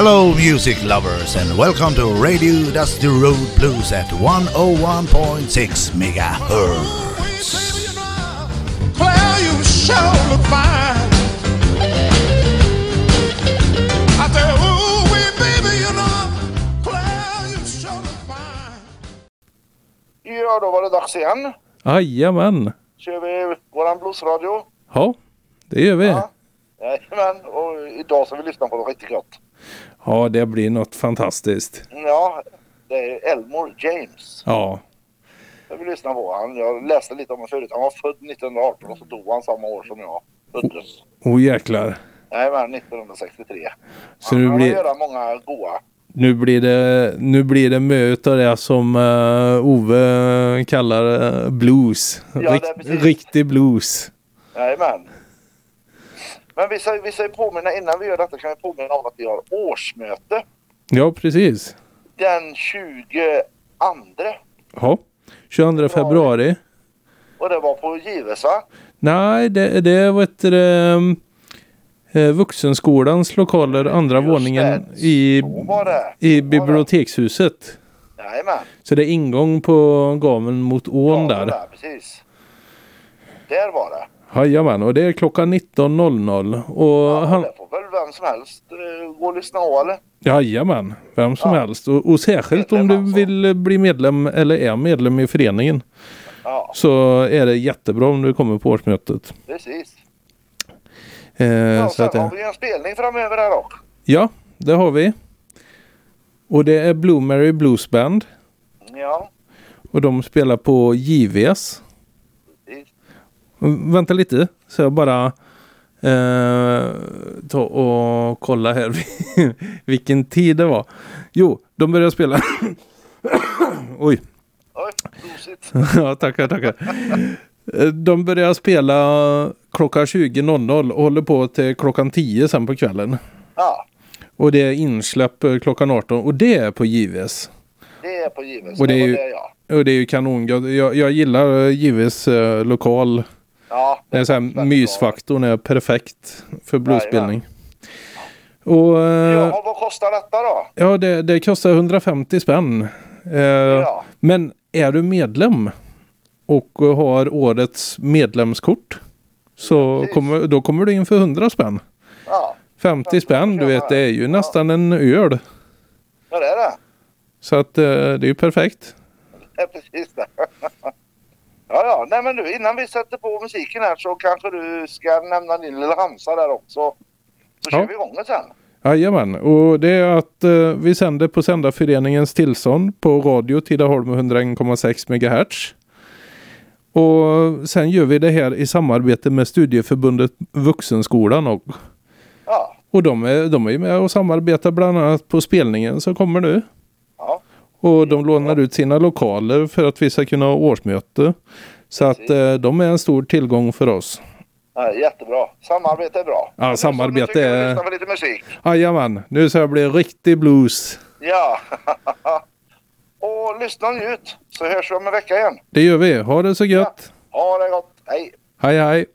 Hello, music lovers, and welcome to Radio Dusty Road Blues at 101.6 megahertz. Claire, you sure look fine. I said, ooh, wee, baby, you know, Claire, you sure look fine. Ja, då var det dags igen. Jajamän. Kör vi våran bluesradio. Ja, det gör vi. Ja. Jajamän, och idag ska vi lyssna på något riktigt gott. Ja, det blir något fantastiskt. Ja, det är Elmore James. Ja, Jag vill lyssna på han. Jag läste lite om honom förut. Han var född 1918 och så dog han samma år som jag föddes. oh jäklar. Jajamän, 1963. Så han nu har blir, göra många goa. nu blir det, nu blir det mö utav det som eh, Ove kallar eh, blues. Ja, det är Rikt, precis. riktig blues. Jajamän. Men vi ska, vi ju påminna, innan vi gör detta kan vi påminna om att vi har årsmöte Ja, precis. den 22. Ja. 22 februari. Och det var på Gives va? Nej, det, det var ett eh, Vuxenskolans lokaler, andra Just våningen det. i, i bibliotekshuset. Jajamän. Så det är ingång på gaveln mot ån Ja, där. det precis. Där var det. Jajamän, och det är klockan 19.00. Och Ja, han, Det får väl vem som helst uh, gå och lyssna på eller? jajamän, vem som Ja. helst. Och, och särskilt om du alltså. vill bli medlem eller är medlem i föreningen. Ja, Så är det jättebra om du kommer på årsmötet. precis. Eh, Ja, så att, det- har vi en spelning framöver här också. ja, det har vi. Och det är Blue Mary Blues Band. Ja, Och de spelar på JVS. Vänta lite, så jag bara eh, ta och kolla här vilken tid det var. Jo, de började spela. Oj, ja, tackar, tackar. Eh, De börjar spela klockan 20.00 och håller på till klockan 10 sen på kvällen. Ja, Och det är insläpp eh, klockan 18 och det är på JVS. det är på Gives. Och det är ju- det, ja. Och det är ju kanon. Jag, jag, jag gillar JVS eh, lokal. Ja, Det är så här, väldigt bra. mysfaktorn är perfekt för bluesspelning. Och eh, Ja, vad kostar detta då? ja, det, det kostar 150 spänn. Eh, Ja, Men är du medlem och har årets medlemskort så precis. kommer, då kommer du in för 100 spänn. ja, 50 spänn, du vet, det är ju nästan en öl. ja det är det. Så att eh, det är ju perfekt. Det är precis det. Ja, ja, nej men du innan vi sätter på musiken här så kanske du ska nämna din lilla hamsa där också. Så kör Ja. vi igång det sen. Jajamän, och det är att eh, vi sänder på Sändarföreningens tillstånd på radio Tidaholm 101,6 MHz. Och sen gör vi det här i samarbete med studieförbundet Vuxenskolan och, Ja, och de är, de är med och samarbetar bland annat på spelningen som kommer nu. Ja, Och de lånar ut sina lokaler för att vi ska kunna ha årsmöte. Så att eh, de är en stor tillgång för oss. ja jättebra. Samarbete är bra. Ja, samarbete är- lyssnar på lite musik. Jajamän, nu ska det bli riktig blues. Ja. och lyssna njut så hörs vi om en vecka igen. Det gör vi. Ha det så gött. Ha det gott. Hej. Hej hej.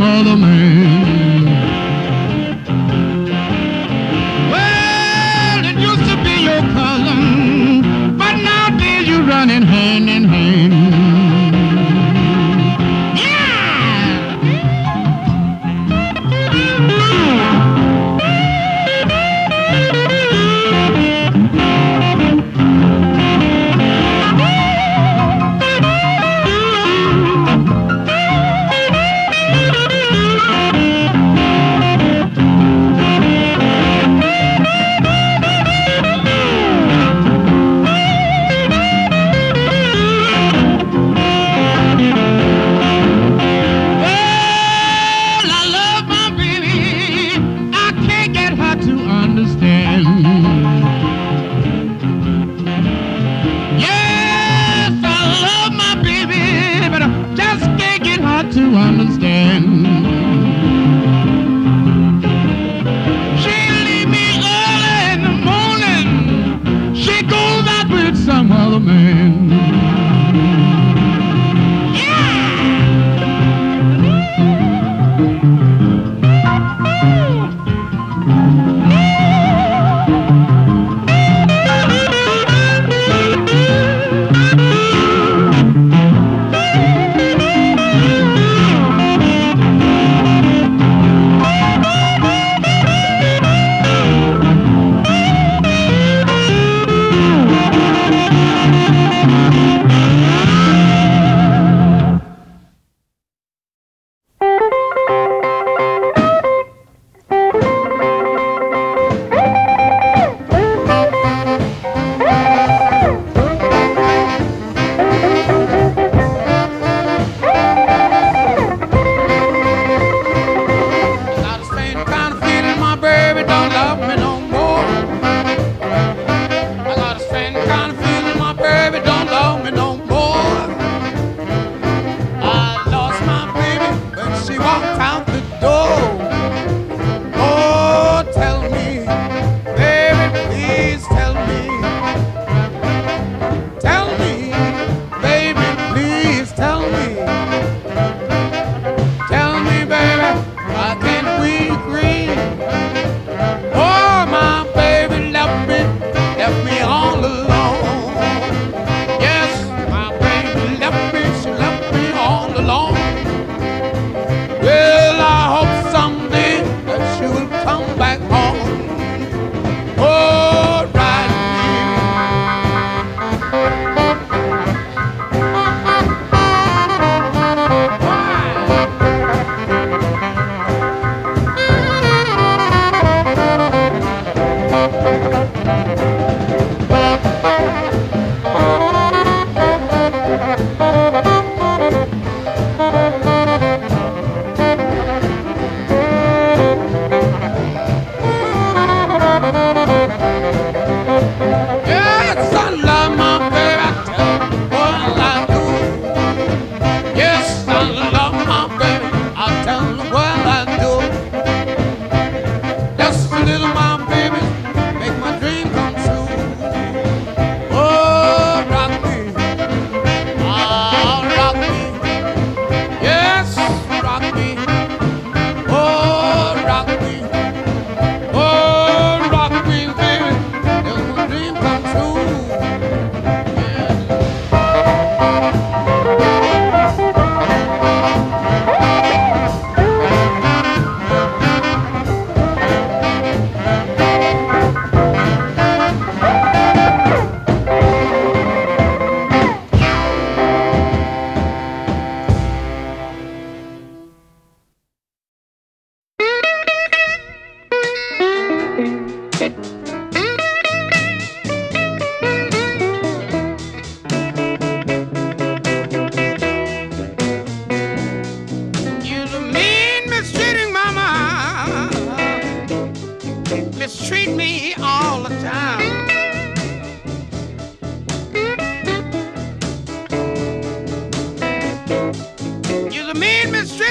Mother May.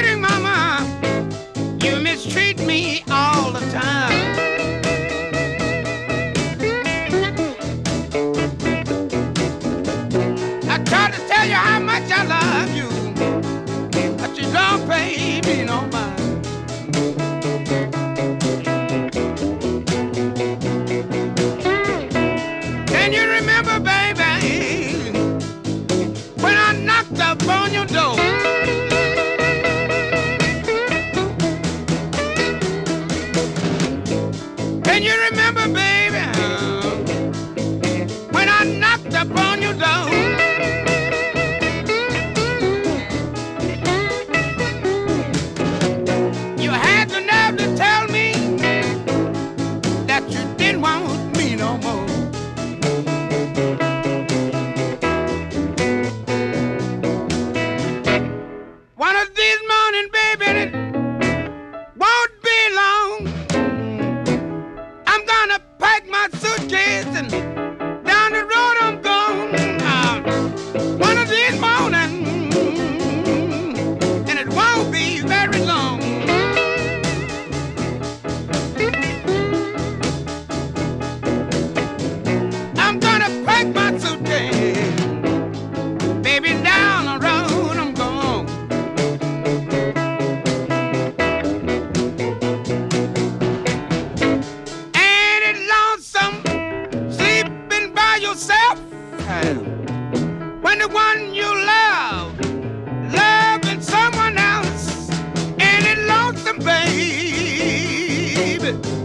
kidding my keep it.